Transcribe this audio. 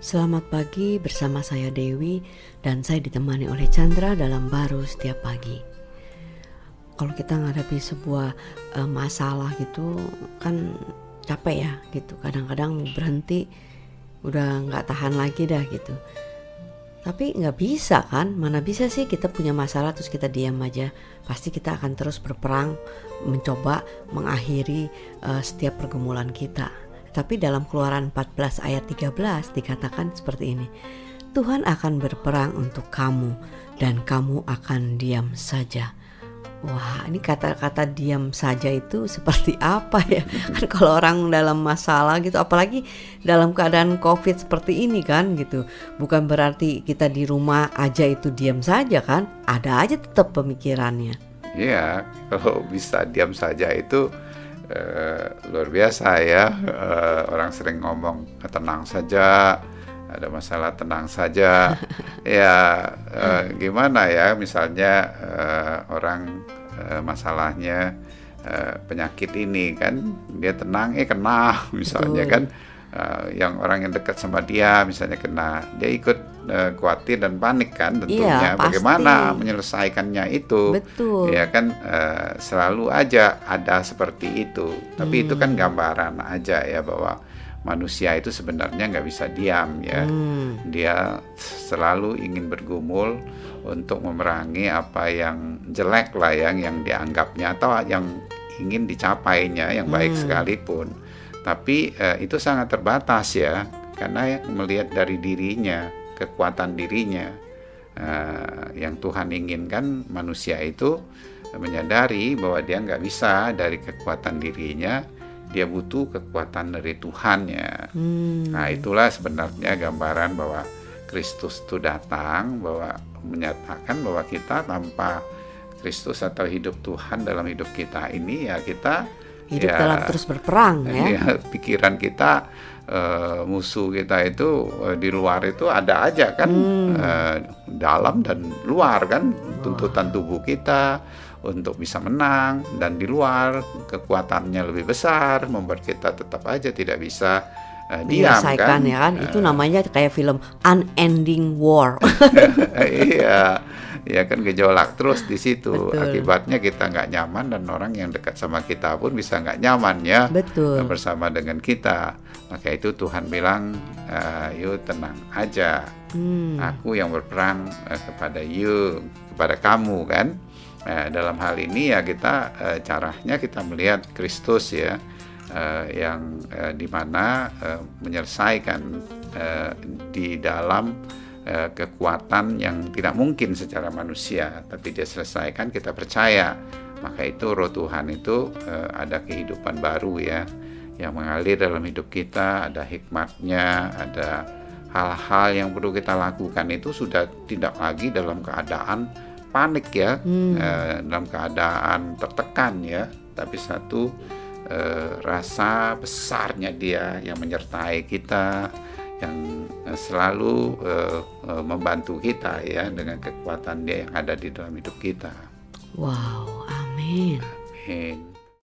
Selamat pagi bersama saya Dewi dan saya ditemani oleh Chandra dalam baru setiap pagi. Kalau kita menghadapi sebuah uh, masalah gitu kan capek ya gitu. Kadang-kadang berhenti udah nggak tahan lagi dah gitu. Tapi nggak bisa kan? Mana bisa sih kita punya masalah terus kita diam aja? Pasti kita akan terus berperang mencoba mengakhiri uh, setiap pergumulan kita. Tapi dalam keluaran 14 ayat 13 dikatakan seperti ini. Tuhan akan berperang untuk kamu dan kamu akan diam saja. Wah, ini kata-kata diam saja itu seperti apa ya? Kan kalau orang dalam masalah gitu, apalagi dalam keadaan Covid seperti ini kan gitu. Bukan berarti kita di rumah aja itu diam saja kan? Ada aja tetap pemikirannya. Iya, kalau bisa diam saja itu uh, luar biasa ya. Uh, orang sering ngomong tenang saja ada masalah tenang saja. Ya uh, gimana ya misalnya uh, orang uh, masalahnya uh, penyakit ini kan dia tenang eh kena misalnya Betul. kan uh, yang orang yang dekat sama dia misalnya kena dia ikut uh, khawatir dan panik kan tentunya iya, bagaimana menyelesaikannya itu betul ya kan uh, selalu aja ada seperti itu tapi hmm. itu kan hmm. gambaran aja ya bahwa manusia itu sebenarnya nggak bisa diam ya hmm. dia selalu ingin bergumul untuk memerangi apa yang jelek lah yang yang dianggapnya atau yang ingin dicapainya yang baik hmm. sekalipun tapi uh, itu sangat terbatas ya karena melihat dari dirinya kekuatan dirinya uh, yang Tuhan inginkan manusia itu menyadari bahwa dia nggak bisa dari kekuatan dirinya dia butuh kekuatan dari Tuhannya hmm. nah itulah sebenarnya gambaran bahwa Kristus itu datang bahwa menyatakan bahwa kita tanpa Kristus atau hidup Tuhan dalam hidup kita ini ya kita hidup ya, dalam terus berperang ya. ya pikiran kita uh, musuh kita itu uh, di luar itu ada aja kan hmm. uh, dalam dan luar kan tuntutan tubuh kita untuk bisa menang dan di luar kekuatannya lebih besar membuat kita tetap aja tidak bisa uh, diam kan? ya kan? Itu namanya kayak film unending war. Iya. Ya kan gejolak terus di situ. Betul. akibatnya kita nggak nyaman dan orang yang dekat sama kita pun bisa nggak nyaman ya. Betul. bersama dengan kita. Maka itu Tuhan bilang uh, yuk tenang aja. Hmm. aku yang berperang uh, kepada you kepada kamu kan? Uh, dalam hal ini ya kita uh, caranya kita melihat Kristus ya uh, yang uh, di mana uh, menyelesaikan uh, di dalam Eh, kekuatan yang tidak mungkin secara manusia, tapi dia selesaikan kita percaya. Maka itu roh Tuhan itu eh, ada kehidupan baru ya yang mengalir dalam hidup kita, ada hikmatnya, ada hal-hal yang perlu kita lakukan itu sudah tidak lagi dalam keadaan panik ya, hmm. eh, dalam keadaan tertekan ya, tapi satu eh, rasa besarnya dia yang menyertai kita yang eh, selalu uh, membantu kita ya dengan kekuatan dia yang ada di dalam hidup kita. Wow, amin. Amin.